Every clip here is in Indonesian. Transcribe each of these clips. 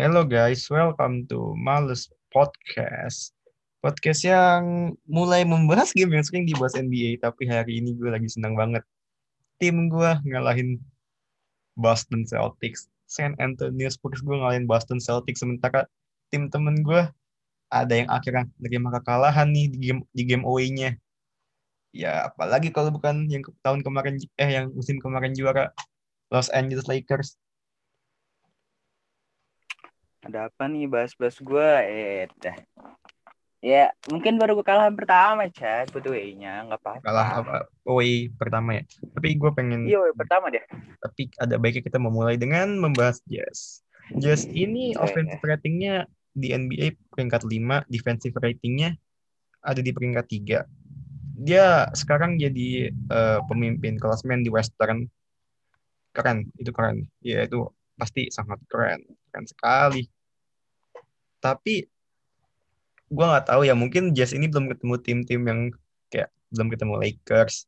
Hello guys, welcome to Males Podcast. Podcast yang mulai membahas game yang sering dibahas NBA, tapi hari ini gue lagi senang banget. Tim gue ngalahin Boston Celtics. San Antonio Spurs gue ngalahin Boston Celtics, sementara tim temen gue ada yang akhirnya nerima kekalahan nih di game di game away-nya. Ya, apalagi kalau bukan yang tahun kemarin eh yang musim kemarin juara Los Angeles Lakers. Ada apa nih bahas-bahas gue? Eh, dah. Ya, mungkin baru kekalahan pertama, Chat. Butuh nya nggak apa-apa. Kalah apa away pertama ya. Tapi gue pengen Iya, pertama deh. tapi ada baiknya kita memulai dengan membahas Jazz. Jazz ini Oke. offensive ratingnya di NBA peringkat 5, defensive ratingnya ada di peringkat 3. Dia sekarang jadi eh, pemimpin klasmen di Western. Keren, itu keren. Ya itu pasti sangat keren, keren sekali. Tapi gua nggak tahu ya mungkin Jazz ini belum ketemu tim-tim yang kayak belum ketemu Lakers.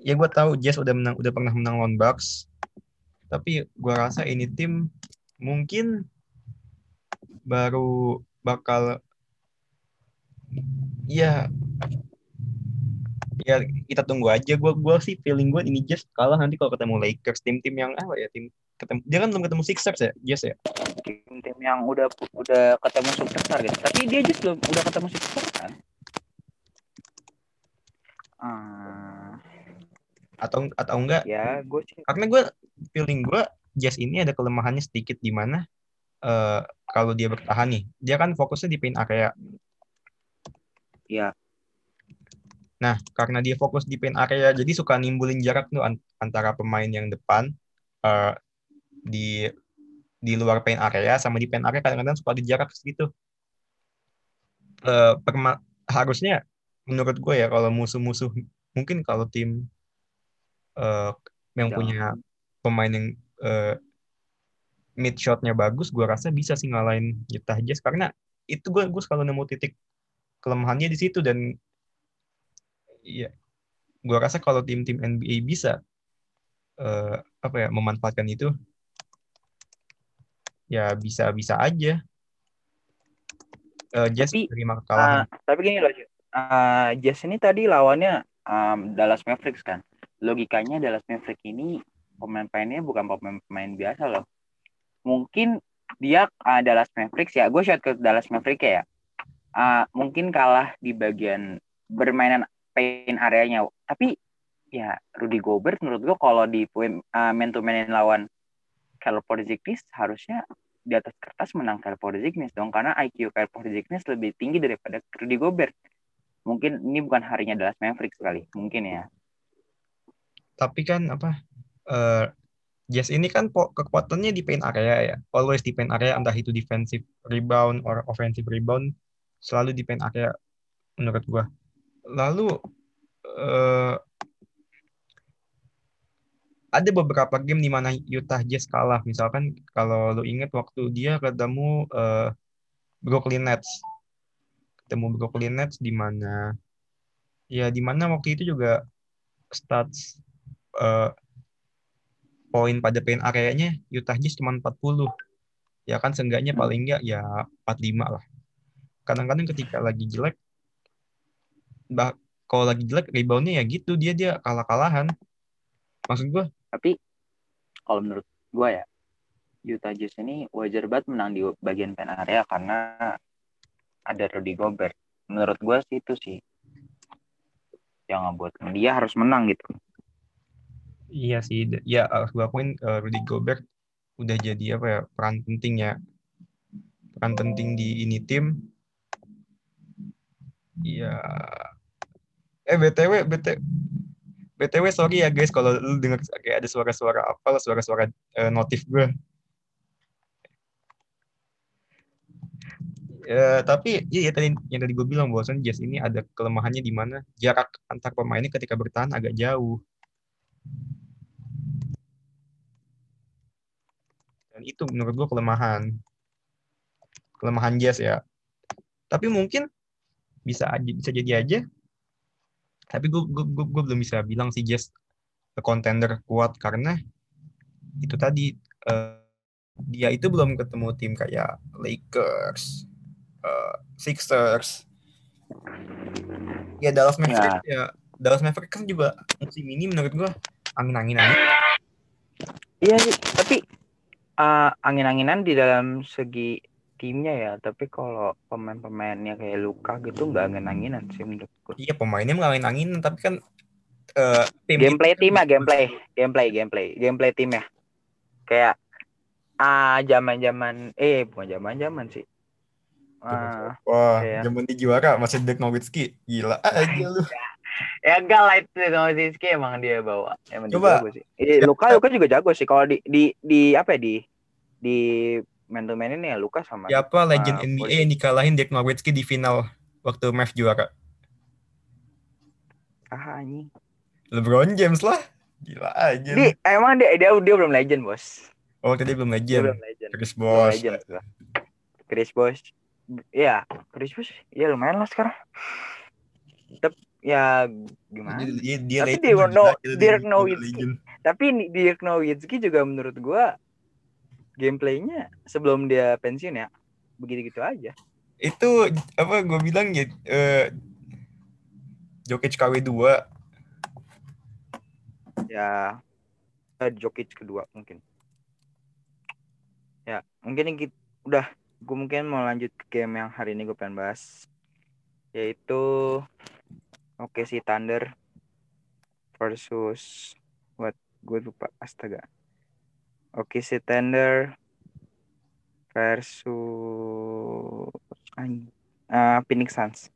Ya gue tahu Jazz udah menang, udah pernah menang lawan Bucks. Tapi gua rasa ini tim mungkin baru bakal ya ya kita tunggu aja gua gua sih feeling gue ini Jazz kalah nanti kalau ketemu Lakers tim-tim yang apa ya tim ketemu dia kan belum ketemu Sixers ya Jazz ya Tim-tim yang udah udah ketemu superstar gitu. Tapi dia just belum udah ketemu superstar kan? Ah, atau atau enggak ya, gue sih karena gue feeling gue Jazz ini ada kelemahannya sedikit di mana eh, kalau dia bertahan nih dia kan fokusnya di paint area ya nah karena dia fokus di paint area jadi suka nimbulin jarak tuh an- antara pemain yang depan eh, di di luar paint area sama di paint area kadang-kadang suka ada jarak segitu Eh, perma- harusnya menurut gue ya kalau musuh-musuh mungkin kalau tim eh, yang Jangan. punya pemain yang eh, mid shotnya bagus, gue rasa bisa sih ngalahin Utah Jazz karena itu gue gue selalu nemu titik kelemahannya di situ dan iya gue rasa kalau tim-tim NBA bisa eh, apa ya memanfaatkan itu ya bisa bisa aja Eh, Jazz Tapi, terima kekalahan Ah, tapi gini loh, Ju. Ah, Jazz ini tadi lawannya um, Dallas Mavericks kan. Logikanya Dallas Mavericks ini pemain-pemainnya bukan pemain-pemain biasa loh. Mungkin dia ah, Dallas Mavericks ya, gue shot ke Dallas Mavericks ya. Ah, mungkin kalah di bagian bermainan paint areanya. Tapi ya Rudy Gobert menurut gue kalau di ah, man to lawan Cal Porzingis harusnya di atas kertas menang Kyle Porzingis dong karena IQ Kyle Porzingis lebih tinggi daripada Rudy Gobert. Mungkin ini bukan harinya Dallas Mavericks kali, mungkin ya. tapi kan apa eh Jazz ini kan kekuatannya di paint area ya always di paint area entah itu defensive rebound or offensive rebound selalu di paint area menurut gua lalu eh ada beberapa game di mana Utah Jazz kalah misalkan kalau lu inget waktu dia ketemu eh, Brooklyn Nets ketemu Brooklyn Nets di mana ya di mana waktu itu juga stats eh, poin pada paint areanya Utah Jazz cuma 40. Ya kan seenggaknya paling enggak ya 45 lah. Kadang-kadang ketika lagi jelek bah kalau lagi jelek reboundnya ya gitu dia dia kalah-kalahan. Maksud gua Tapi kalau menurut gua ya Utah Jazz ini wajar banget menang di bagian paint area karena ada Rudy Gobert. Menurut gua sih itu sih yang ngebuat dia harus menang gitu. iya sih ya harus gua akuin eh, Rudy Gobert udah jadi apa ya peran penting ya. Peran penting di ini tim. Iya. Eh BTW BT BTW sorry ya guys kalau lu dengar kayak ada suara-suara apa suara-suara eh, notif gue. Ya, tapi ya, ya tadi yang tadi gue bilang bahwasan Jazz ini ada kelemahannya di mana jarak antar pemainnya ketika bertahan agak jauh. Dan itu menurut gue kelemahan. Kelemahan Jazz ya. Tapi mungkin bisa bisa jadi aja tapi gue gue gue, gue belum bisa bilang sih Jazz contender kuat karena itu tadi eh, dia itu belum ketemu tim kayak Lakers, uh, Sixers. Ya Dallas Mavericks ya. ya Dallas Mavericks kan juga musim ini menurut gua angin-anginan. Iya sih, tapi uh, angin-anginan di dalam segi timnya ya, tapi kalau pemain-pemainnya kayak Luka gitu nggak angin-anginan sih menurut gua. Iya pemainnya nggak angin-anginan, tapi kan uh, tim gameplay tim ya gameplay, gameplay, gameplay, gameplay tim ya. Kayak ah zaman-zaman eh bukan zaman-zaman sih. Uh, Wah, zaman di juara masih Dirk Nowitzki. Gila aja lu. ya enggak lah itu Nowitzki emang dia bawa. Emang Coba. Dia sih. Eh, Luka Luka juga jago sih kalau di di di apa ya di di main to main ini ya Luka sama Siapa legend uh, NBA yang dikalahin Dirk Nowitzki di final waktu Mavs juara? Ah ini. LeBron James lah. Gila aja. Di, emang dia, dia dia belum legend, Bos. Oh, tadi belum legend. belum legend. Chris Bosh. Legend, Chris Bosh. Iya, Chris Bosh. Ya lumayan lah sekarang. Tapi ya gimana? Dia, dia tapi dia no, Dirk Nowitzki. Tapi Dirk Nowitzki juga menurut gua gameplaynya sebelum dia pensiun ya? Begitu-gitu aja. Itu apa gue bilang ya uh, Jokic KW 2 ya eh, Jokic kedua mungkin. Ya mungkin kita udah gue mungkin mau lanjut ke game yang hari ini gue pengen bahas. Yaitu oke si Thunder versus what? Gue lupa astaga oke si Thunder versus uh, Phoenix Suns.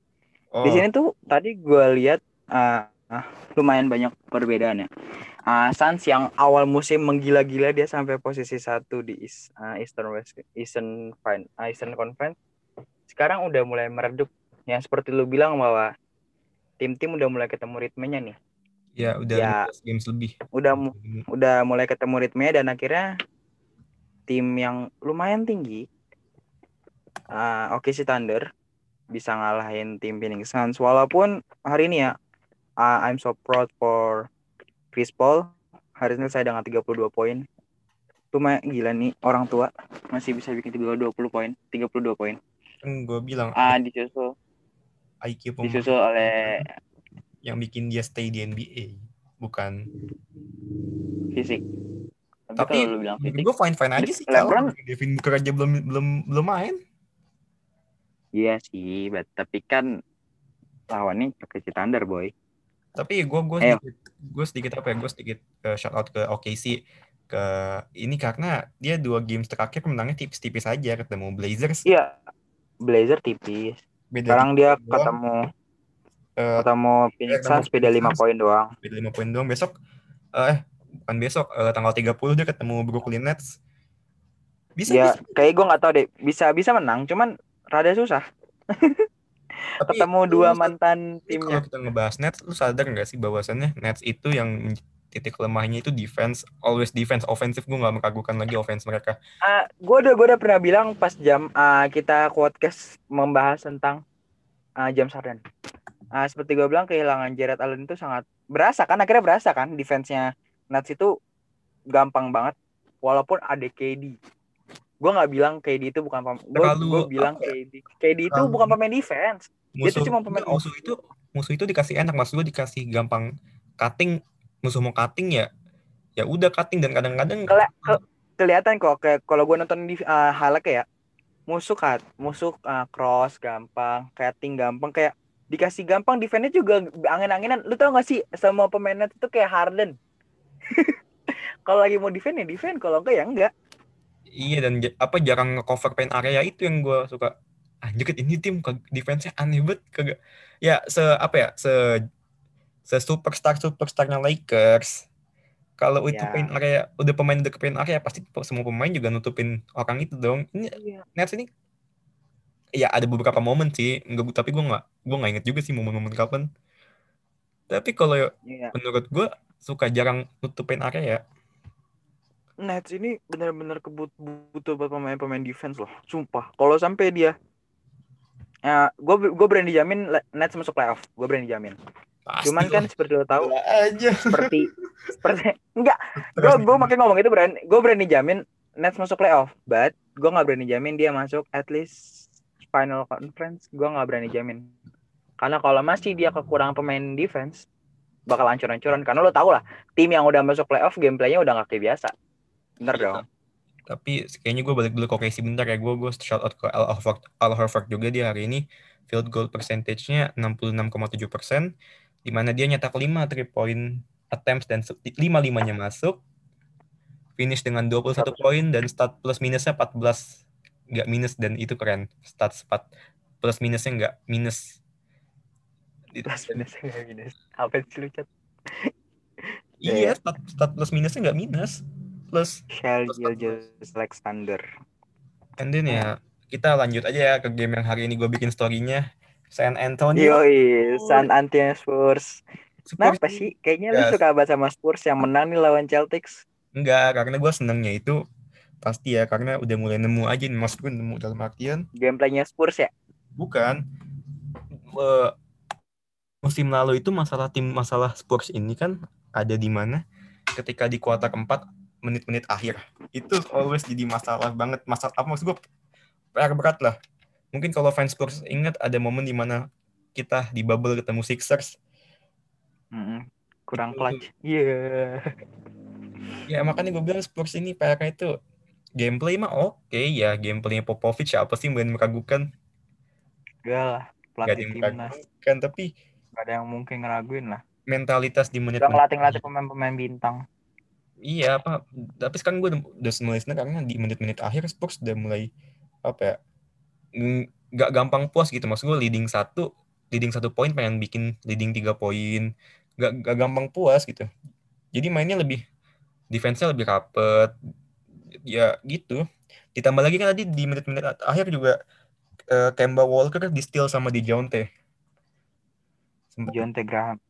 Oh. di sini tuh tadi gue lihat uh, uh, lumayan banyak perbedaan ya uh, Suns yang awal musim menggila-gila dia sampai posisi satu di uh, Eastern West Eastern Fine uh, Eastern Conference. Sekarang udah mulai meredup. Yang seperti lu bilang bahwa tim-tim udah mulai ketemu ritmenya nih ya udah ya, games lebih. Udah udah mulai ketemu ritmenya dan akhirnya tim yang lumayan tinggi uh, oke okay, si Thunder bisa ngalahin tim Phoenix Suns. Walaupun hari ini ya uh, I'm so proud for Chris Paul. Hari ini saya dengan 32 poin. Cuma gila nih orang tua masih bisa bikin 20 poin, 32 poin. Kan gue bilang ah disusul. IQ disusul oleh yang bikin dia stay di NBA bukan? Fisik. Tapi, Tapi kalau lu bilang fisik, gue fine fine aja sih kalau Devin Booker aja belum belum belum main. Iya sih, but, tapi kan lawannya pakai Thunder boy. Tapi gue gue sedikit gue sedikit apa ya gue sedikit uh, shout out ke OKC ke ini karena dia dua games terakhir menangnya tipis-tipis aja ketemu Blazers. Iya Blazer tipis. Beda sekarang dia ketemu uh, ketemu Phoenix Suns beda lima poin doang beda lima poin doang besok uh, eh bukan besok uh, tanggal 30 dia ketemu Brooklyn Nets bisa ya bisa. kayak gue nggak tahu deh bisa bisa menang cuman rada susah tapi ketemu dua mantan timnya. Kalau kita ngebahas Nets, lu sadar nggak sih bahwasannya Nets itu yang titik lemahnya itu defense, always defense, offensive gue nggak meragukan lagi offense mereka. Uh, gue udah gue udah pernah bilang pas jam uh, kita podcast membahas tentang uh, James Harden. Uh, seperti gue bilang kehilangan Jared Allen itu sangat berasa kan akhirnya berasa kan defense-nya Nets itu gampang banget walaupun ada KD gue nggak bilang KD itu bukan pemain gue bilang KD KD itu bukan pemain defense. Musuh, dia itu cuma pemain musuh itu musuh itu dikasih enak maksud gue dikasih gampang cutting musuh mau cutting ya ya udah cutting dan kadang-kadang Keli ke kelihatan kok kayak kalau gue nonton di uh, highlight kayak musuh cut musuh uh, cross gampang cutting gampang kayak dikasih gampang defense juga angin-anginan lu tau gak sih semua pemainnya itu kayak Harden kalau lagi mau defense ya defense kalau enggak ya enggak Iya dan apa jarang nge-cover paint area itu yang gue suka. Anjir ini tim defense-nya aneh banget kagak. Ya se apa ya se se superstar superstarnya Lakers. Kalau itu ya. paint area udah pemain udah ke paint area pasti semua pemain juga nutupin orang itu dong. Ini ya. Nets ini ya ada beberapa momen sih, enggak tapi gue nggak gue nggak inget juga sih momen-momen kapan. Tapi kalau ya. menurut gue suka jarang nutupin area ya. Nets ini benar-benar kebut butuh buat pemain-pemain defense loh, sumpah. Kalau sampai dia, ya gue gue berani jamin Nets masuk playoff, gue berani jamin. Pasti Cuman kan seperti lo tahu, aja. seperti seperti enggak, gue gue makin ngomong itu berani, gue berani jamin Nets masuk playoff, but gue nggak berani jamin dia masuk at least final conference. Gue nggak berani jamin. Karena kalau masih dia kekurangan pemain defense, bakal hancur-hancuran. Karena lo tau lah, tim yang udah masuk playoff, gameplaynya udah gak kayak biasa. Bener Iya. dong. Tapi kayaknya gue balik dulu ke OKC bentar ya. Gue gue shout out ke Al Horford, Al Horford juga dia hari ini field goal percentage-nya 66,7 persen, di mana dia nyetak 5 three point attempts dan 5 limanya masuk, finish dengan 21 poin dan stat plus minusnya 14 nggak minus dan itu keren stats 4 plus minusnya nggak minus Plus minus nggak minus. Apa sih lu cat? iya stat, stat plus minusnya nggak minus plus Shell Gilgeous Alexander. And then ya kita lanjut aja ya ke game yang hari ini gue bikin story-nya San Antonio. Yoi, San Antonio Spurs. Spurs Kenapa sih? Kayaknya lu Yes. suka banget sama Spurs yang menang nih lawan Celtics. Enggak, karena gue senengnya itu pasti ya karena udah mulai nemu aja nih maksud gue nemu dalam artian. Gameplaynya Spurs ya. bukan. Eh, musim lalu itu masalah tim masalah Spurs ini kan ada di mana? Ketika di kuarter keempat menit-menit akhir. Itu always jadi masalah banget. Masalah apa maksud gue PR berat lah. Mungkin kalau fans Spurs ingat ada momen di mana kita di bubble ketemu Sixers. Mm-mm. Kurang Itu- clutch. Iya. Ya makanya gue bilang Spurs ini PR itu gameplay mah oke ya gameplaynya Popovich apa sih yang meragukan Gak lah. gak Pelatih yang timnas. meragukan tapi Gak ada yang mungkin ngeraguin lah. mentalitas di menit Udah ngelatih-ngelatih pemain-pemain bintang. iya apa tapi sekarang gue udah, udah mulai karena di menit-menit akhir Spurs udah mulai apa ya ng- nggak gampang puas gitu maksud gue leading satu leading satu poin pengen bikin leading tiga poin nggak nggak gampang puas gitu jadi mainnya lebih defense-nya lebih rapet ya gitu ditambah lagi kan tadi di menit-menit akhir juga eh, Kemba Walker di steal sama di Jonte T. Graham.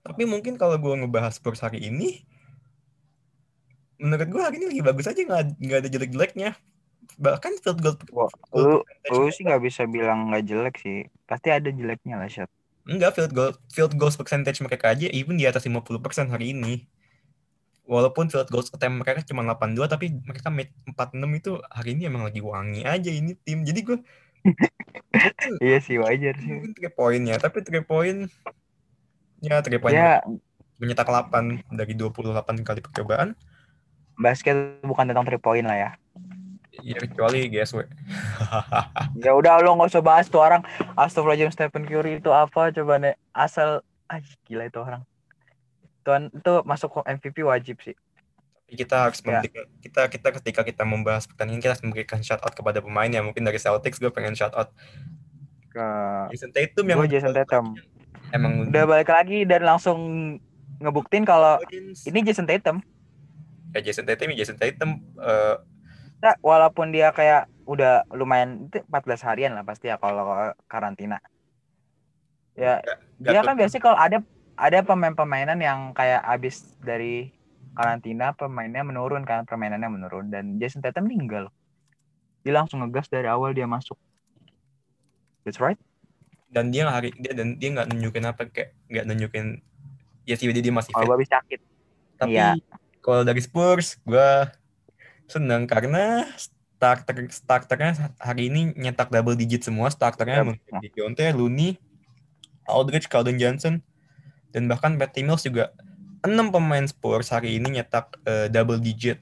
tapi mungkin kalau gue ngebahas Spurs hari ini menurut gue hari ini lagi bagus aja nggak nggak ada jelek-jeleknya bahkan field goal, Wah, goal lu, lu sih nggak bisa bilang nggak jelek sih. Pasti ada jeleknya lah, Shot. enggak field goal field goals percentage mereka aja even di atas 50% hari ini walaupun field goals attempt mereka cuma 82 tapi mereka make 46 itu hari ini emang lagi wangi aja ini tim jadi gue Iya sih, wajar sih. mungkin three pointnya tapi three point ya three point Ya, menyetak 8 dari 28 kali percobaan basket bukan tentang three point lah ya. ya kecuali GSW Ya udah lo nggak usah bahas tuh orang Astagfirullahaladzim Stephen Curry itu apa coba nih asal ah gila itu orang. Tuan itu masuk ke MVP wajib sih. kita harus Ya. memberikan kita kita ketika kita membahas pertandingan kita harus memberikan shout out kepada pemain ya mungkin dari Celtics gue pengen shout out Ke Jason Tatum yang Jason Tatum. emang Udah balik lagi dan langsung ngebuktiin kalau Ini ini Jason Tatum. ya Jason Tatum ya Jason Tatum eh, Nah, walaupun dia kayak udah lumayan itu 14 harian lah pasti ya kalau karantina. Ya, nggak dia kan biasanya kalau ada ada pemain-pemainan yang kayak abis dari karantina pemainnya menurun kan permainannya menurun dan Jason Tatum meninggal. Dia langsung ngegas dari awal dia masuk. That's right. dan dia hari dia dan dia nggak nunjukin apa kayak nggak nunjukin ya sih dia, dia masih Kalau fit gue habis sakit. tapi iya. kalau dari Spurs gue seneng karena starter starternya hari ini nyetak double digit semua starternya Iya. Dejounte, Looney, Aldridge, Calvin Johnson dan bahkan Patty Mills juga enam pemain Spurs hari ini nyetak eh, double digit.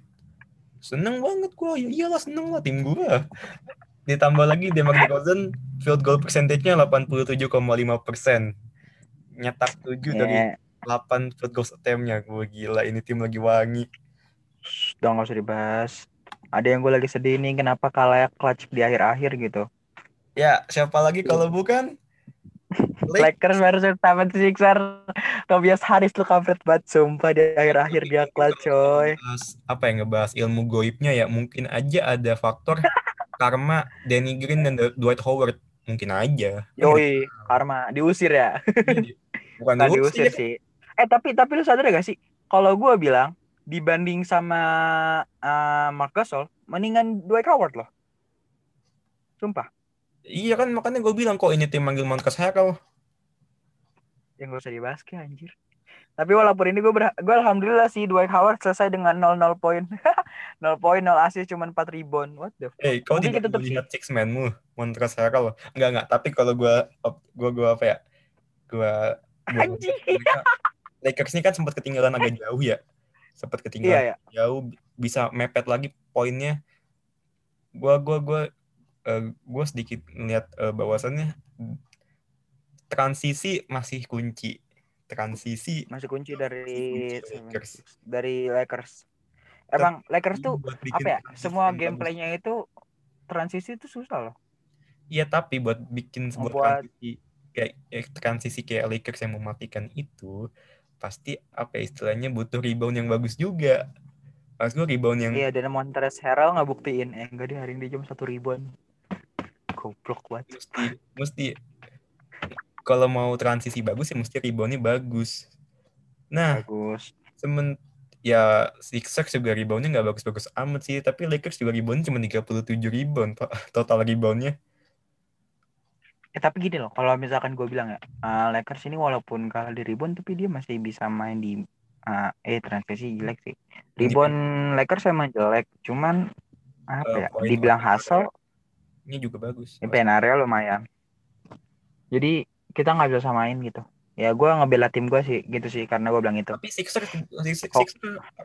Seneng banget gue ya iyalah seneng lah tim gue ditambah lagi DeMar DeRozan field goal percentage-nya 87,5 persen. Nyetak 7 dari Ya, 8 field goal attempt-nya. Gue gila ini tim lagi wangi. Udah nggak usah dibahas. Ada yang gue lagi sedih nih kenapa kalah clutch di akhir-akhir gitu. ya siapa lagi kalau bukan Lake Lakers versus 76er. Tobias Harris lu kampret banget sumpah di akhir-akhir dia clutch coy. Apa ya ngebahas ilmu goibnya ya mungkin aja ada faktor karma Danny Green dan Dwight Howard mungkin aja Yoi, karma diusir ya. bukan Bukan diusir diusir sih. Eh tapi tapi lu sadar gak sih? Kalau gue bilang dibanding sama uh, Mark Gasol, mendingan Dwight Howard loh. Sumpah. Iya kan makanya gue bilang kok ini tim manggil Montrezl Harrell Yang gak usah dibahas kayak anjir. Tapi walaupun ini gue gue alhamdulillah sih Dwight Howard selesai dengan 0-0 poin. 0 poin, 0 assist, cuma 4 rebound. What the fuck? Eh, kau Mungkin tidak melihat six man-mu, Montrezl Harrell. Enggak, enggak. Tapi kalau gua gua gua apa ya? Anjing. mereka- Lakers ini kan sempat ketinggalan agak jauh ya. Sempat Iya, ketinggalan ya. jauh bisa mepet lagi poinnya. Gua gua gua eh, gua sedikit ngeliat eh, bahwasannya transisi masih kunci. Transisi Masih kunci kunci dari Lakers. dari Lakers. Emang Lakers tuh Buat apa ya? Semua gameplaynya itu transisi itu susah loh. Iya tapi buat bikin sebuah Membuat- transisi kayak eh, transisi kayak Lakers yang mematikan itu pasti apa ya, istilahnya butuh rebound yang bagus juga. Pas gue rebound yang Iya, dan Montrezl Harrell nggak buktiin. Eh, enggak dia hari ini dia cuma satu ribuan. Goblok banget. mesti mesti kalau mau transisi bagus ya mesti reboundnya bagus. Nah Bagus. semen ya Sixers juga reboundnya nggak bagus-bagus amat sih tapi Lakers juga reboundnya cuma 37 rebound to- total reboundnya. Eh, tapi gini loh, kalau misalkan gue bilang ya, eh, Lakers ini walaupun kalah di rebound, tapi dia masih bisa main di eh, eh transisi jelek sih. Rebound Lakers emang jelek, cuman apa Eh, ya? Dibilang hustle, Ini juga bagus. pen area lumayan. Jadi kita nggak bisa samain gitu. Ya gue ngebela tim gue sih gitu sih karena gue bilang itu. Tapi Sixers, Sixers, Sixers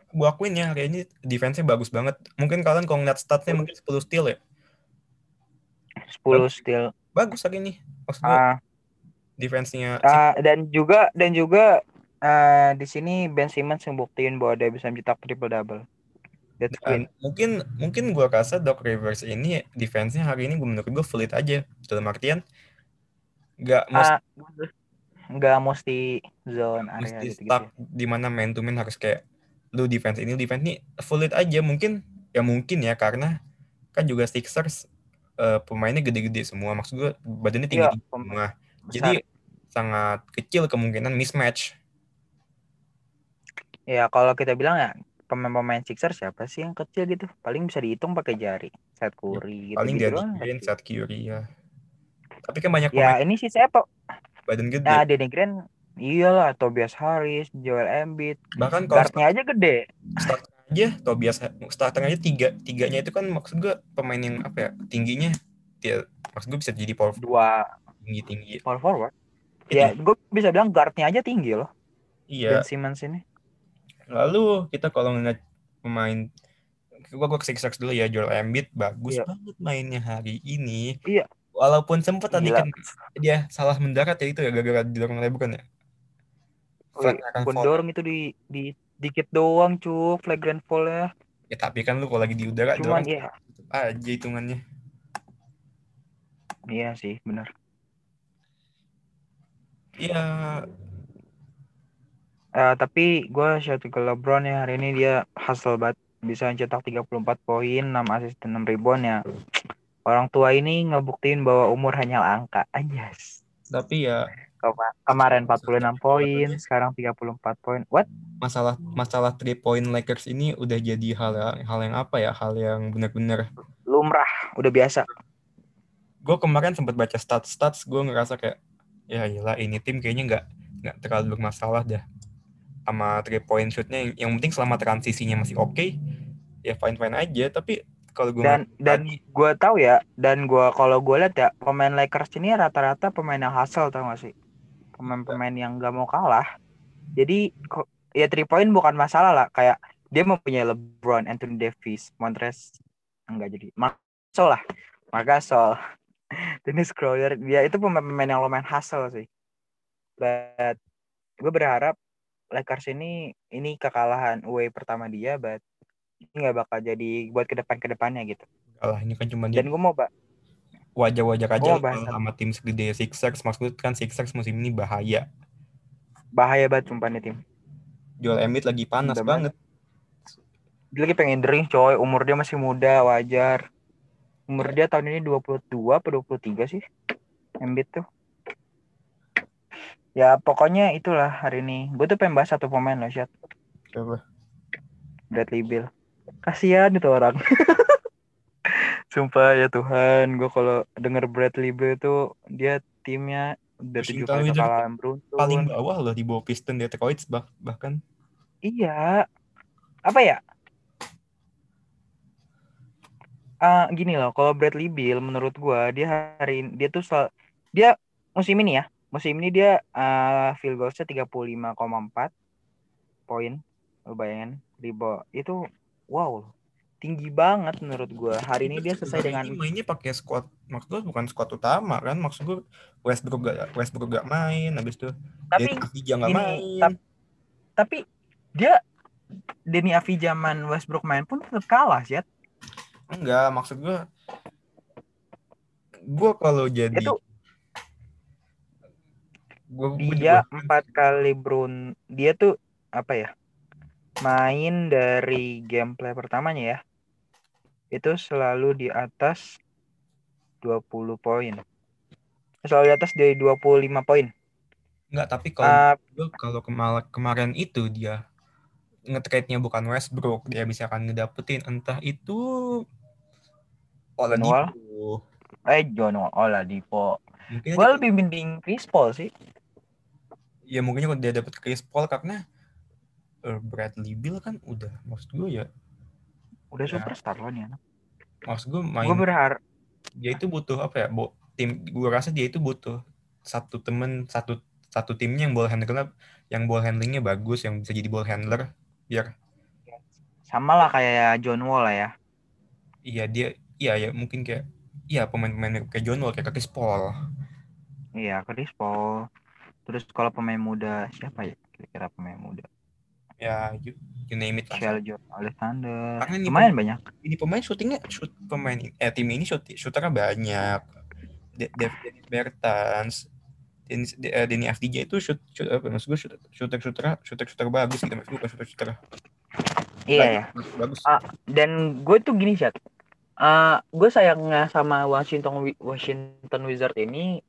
gue akuin ya hari ini defense-nya bagus banget. Mungkin kalian kalau ngeliat statnya mungkin 10 steal ya. 10 steal. Bagus hari ini. Maksud gue Ah, defense-nya ah, dan juga dan juga eh, di sini Ben Simmons membuktiin bahwa dia bisa mencetak triple double. That's great. mungkin mungkin gue rasa Doc Rivers ini defense-nya hari ini gue menurut gue fluid aja. Dalam artian nggak mesti, Ah, nggak mesti zone area mesti gitu gitu. di mana man to man harus kayak lu defense ini lu defense ini fluid aja mungkin ya mungkin ya karena kan juga Sixers eh, pemainnya gede-gede semua maksud gue badannya Iya, tinggi pem- semua besar. jadi sangat kecil kemungkinan mismatch Ya kalau kita bilang ya pemain-pemain Sixers siapa sih yang kecil gitu? Paling bisa dihitung pakai jari. Seth Curry gitu, paling gitu doang. Green. Seth Curry ya tapi kan banyak Ya pemain ini sih saya po- badan gede Nah, Danny Green iyalah Tobias Harris, Joel Embiid, bahkan guardnya aja gede. starter aja Tobias starter aja tiga tiganya itu kan maksud gue pemain yang apa ya tingginya dia maksud gue bisa jadi power Dua tinggi tinggi power forward. Ya, gue bisa bilang guardnya aja tinggi loh. iya Ben Simmons ini. Lalu kita kalau ngeliat pemain gua gua ke Sixers dulu ya Joel Embiid bagus Iya. banget mainnya hari ini Iya. walaupun sempet tadi kan dia salah mendarat ya itu ya gara-gara didorong LeBron ya Wih, Flag akan bukan fall. dorong itu di di dikit doang cu flagrant fall ya. ya tapi kan lu kalau lagi di udara Cuman dorong ya tetep aja hitungannya iya sih benar. Iya Eh, tapi gue shout ke LeBron ya hari ini dia hustle banget bisa cetak 34 poin 6 assist dan 6 rebound ya. Orang tua ini ngebuktiin bahwa umur hanya angka anjas tapi ya Kema- kemarin 46 poin sekarang 34 poin. What? Masalah masalah three point Lakers ini udah jadi hal yang hal yang apa ya? Hal yang benar-benar lumrah udah biasa. Gue kemarin sempat baca stats stats gue ngerasa kayak ya gila ini tim kayaknya nggak nggak terlalu bermasalah dah sama three point shootnya yang, yang penting selama transisinya masih oke ya fine fine aja. Tapi kalau gue dan dan gue tahu ya dan gue kalau gue lihat ya pemain Lakers ini rata-rata pemain yang hustle tau gak sih? Pemain-pemain yang gak mau kalah. Jadi ya three point bukan masalah lah. Kayak dia mempunyai LeBron, Anthony Davis, Montrez enggak jadi. Marcel lah. Marcel Dennis Schroeder. Dia itu pemain-pemain yang lumayan hustle sih. But gue berharap Lakers ini ini kekalahan away pertama dia but ini nggak bakal jadi buat ke depan ke depannya gitu. Kalah ini kan cuma dia dan gue mau mbak wajar-wajar aja bahas sama tim segede Sixers. Maksudnya kan Sixers musim ini bahaya. Bahaya banget sumpah nih tim. Joel Embiid lagi panas Udah banget. Dia lagi pengen drink coy. Umur dia masih muda wajar. Umur dia tahun ini 22 apa 23 sih? Embiid tuh ya pokoknya itulah hari ini gue tuh pengen bahas satu pemain loh Syat Siapa? Bradley Bill kasihan itu orang sumpah ya Tuhan gue kalau denger Bradley Bill tuh dia timnya udah tujuh kali kekalahan beruntun paling bawah loh di bawah Piston Detroit bah bahkan Iya. Apa ya? uh, gini loh, kalau Bradley Bill menurut gua dia hari ini dia tuh sel, dia musim ini ya, musim ini dia uh, field goalsnya 35,4 poin. Lo bayangin, ribu itu wow. Tinggi banget menurut gue. Hari ini dia selesai dengan ini mainnya pakai squad maksud gue bukan squad utama kan? Maksud gue Westbrook gak Westbrook gak main habis itu tapi Avija gak main. tapi dia Denny Avija zaman Westbrook main pun tetap kalah sih enggak maksud gue gue kalau jadi itu gua, dia empat kali brun dia tuh apa ya main dari gameplay pertamanya ya itu selalu di atas 20 poin. Selalu di atas dari 25 poin. Enggak, tapi kalau uh, kalau kemar kemarin itu dia ngetrade-nya bukan Westbrook, dia bisa akan ngedapetin entah itu Oladipo. Eh, John Oladipo. Gue lebih mending Chris Paul sih. Ya mungkin kalau dia dapet Chris Paul karena uh, Bradley Bill kan udah maksud gue ya udah ya. superstar loh nih anak maksud gue main gue berharap dia itu butuh apa ya bo, tim gue rasa dia itu butuh satu temen satu satu timnya yang ball handler yang ball handlingnya bagus yang bisa jadi ball handler biar sama lah kayak John Wall lah ya. Iya dia iya ya mungkin kayak iya pemain-pemain kayak John Wall kayak Chris Paul. Iya Chris Paul terus kalau pemain muda siapa ya kira-kira pemain muda? Ya you, you name it Michelle Alexander. Karena ini lumayan banyak. ini pemain syutingnya shoot pemain eh tim ini shoot shooternya banyak. David Bertans Denny, uh, Denny FDJ itu shoot, shoot apa maksud gue shooter shooter shooter shooter, shooter bagus gitu maksud gue shooter shooter. Iya ya bagus uh, dan gue tuh gini sih uh, gue sayangnya sama Washington Washington Wizard ini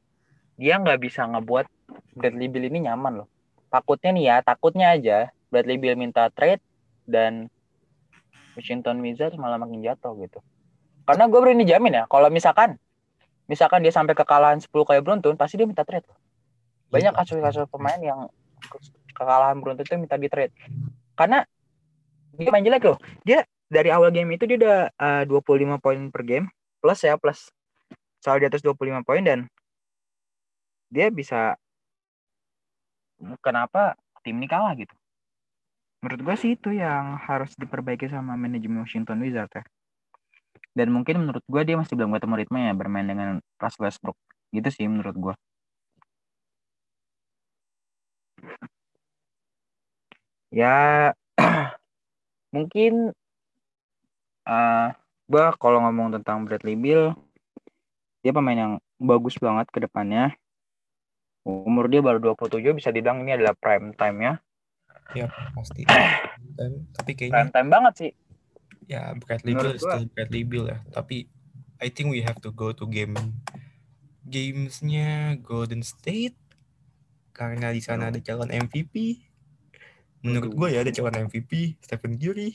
dia nggak bisa ngebuat Bradley Bill ini nyaman loh takutnya nih ya takutnya aja Bradley Bill minta trade dan Washington Wizards malah makin jatuh gitu. Karena gue berani jamin ya, kalau misalkan misalkan dia sampai kekalahan 10 kayak beruntun, pasti dia minta trade. Banyak kasus-kasus pemain yang kekalahan beruntun itu minta di trade. Karena dia main jelek loh. Dia dari awal game itu dia udah uh, 25 poin per game plus ya plus selalu di atas 25 poin dan dia bisa kenapa tim ini kalah gitu. Menurut gue sih itu yang harus diperbaiki sama manajemen Washington Wizards ya. Dan mungkin menurut gue dia masih belum ketemu ritme ya bermain dengan Russell Westbrook. Gitu sih menurut gue ya mungkin uh, eh, gue kalau ngomong tentang Bradley Bill dia pemain yang bagus banget ke depannya umur dia baru 27 bisa dibilang ini adalah prime time ya Ya pasti. Dan, tapi kayaknya. Prime time banget sih. Ya Bradley Bill still Bradley Bill ya. Tapi I think we have to go to game gamesnya Golden State karena di sana ada calon MVP. Menurut gue ya ada calon MVP Stephen Curry.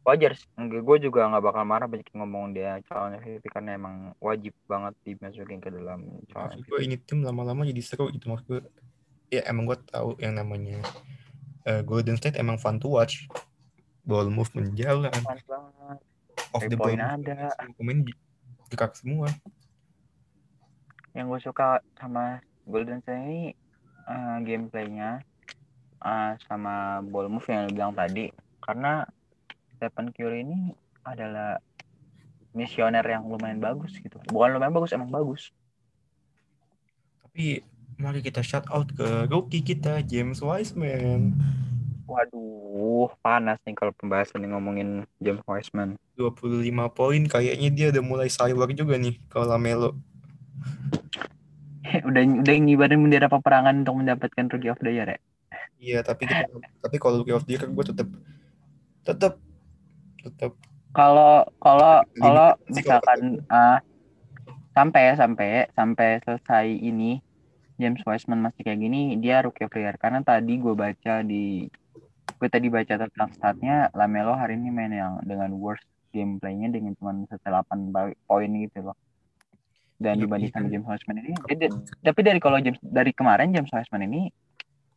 Wajar, gue juga nggak bakal marah banyak yang ngomong dia calon MVP karena emang wajib banget dimasukin ke dalam calon maksud gue ini tim lama-lama jadi seru gitu maksud gue. Ya emang gue tahu yang namanya uh, Golden State emang fun to watch. Ball movement jalan. Fun banget. Off the ball ada. Pemain gerak semua. Yang gue suka sama Golden State ini uh, gameplaynya uh, sama ball move yang lu bilang tadi. Karena Stephen Curry ini adalah misioner yang lumayan bagus gitu. Bukan lumayan bagus, emang bagus. Tapi mari kita shout out ke rookie kita James Wiseman. Waduh, panas nih kalau pembahasan nih ngomongin James Wiseman. 25 poin kayaknya dia udah mulai cyber juga nih kalau Lamelo. udah udah ngibarin bendera peperangan untuk mendapatkan rookie of the year ya. Iya, tapi kita, tapi kalau rookie of the year gue tetap tetap tetap kalau kalau kalau misalkan uh, sampai sampai sampai selesai ini James Wiseman masih kayak gini dia rookie of the year. Karena tadi gue baca di gue tadi baca tentang statnya Lamelo hari ini main yang dengan worst gameplaynya dengan cuma 8 poin gitu loh. Dan ya, dibanding sama James Wiseman ini dia, dia, tapi dari kalau James dari kemarin James Wiseman ini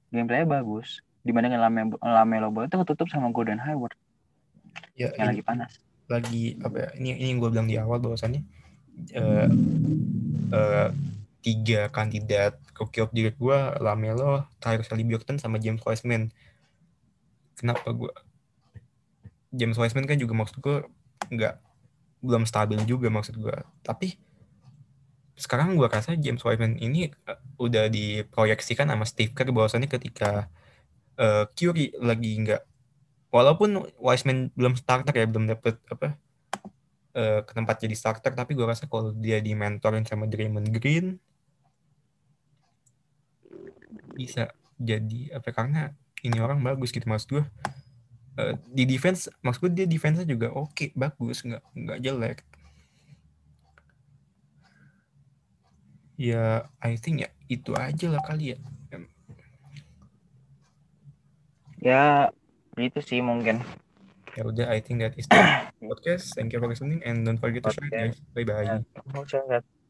gameplaynya bagus. Dibandingkan Lamelo, Lamelo Ball itu ketutup sama Gordon Hayward ya, yang lagi panas lagi apa ya, ini ini yang gue bilang di awal bahwasannya uh, uh, tiga kandidat rookie of the year gue Lamelo, Tyrese Haliburton sama James Wiseman. Kenapa gue James Wiseman kan juga maksud gue nggak belum stabil juga maksud gue. Tapi sekarang gue rasa James Wiseman ini uh, udah diproyeksikan sama Steve Kerr bahwasannya ketika uh, Curry lagi nggak walaupun Wiseman belum starter ya belum dapet apa uh, ke tempat jadi starter tapi gue rasa kalau dia di mentorin sama Draymond Green bisa jadi apa karena ini orang bagus gitu maksud gue uh, di defense maksud gue dia defense juga oke okay, bagus nggak nggak jelek. Ya I think ya itu aja lah kali ya. Ya itu sih mungkin. Ya udah I think that is the podcast. Thank you for listening and don't forget to share guys. Bye bye